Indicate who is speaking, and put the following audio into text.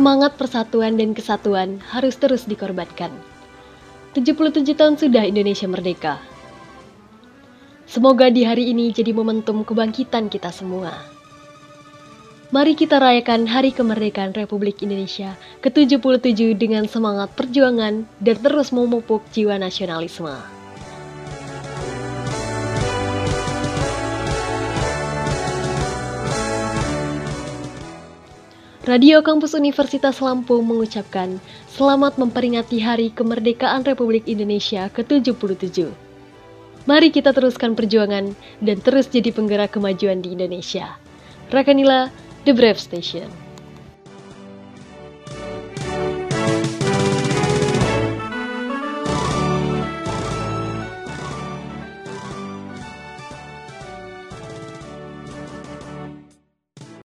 Speaker 1: semangat persatuan dan kesatuan harus terus dikorbankan. 77 tahun sudah Indonesia merdeka. Semoga di hari ini jadi momentum kebangkitan kita semua. Mari kita rayakan Hari Kemerdekaan Republik Indonesia ke-77 dengan semangat perjuangan dan terus memupuk jiwa nasionalisme. Radio Kampus Universitas Lampung mengucapkan selamat memperingati Hari Kemerdekaan Republik Indonesia ke-77. Mari kita teruskan perjuangan dan terus jadi penggerak kemajuan di Indonesia. Rakanila, The Brave Station.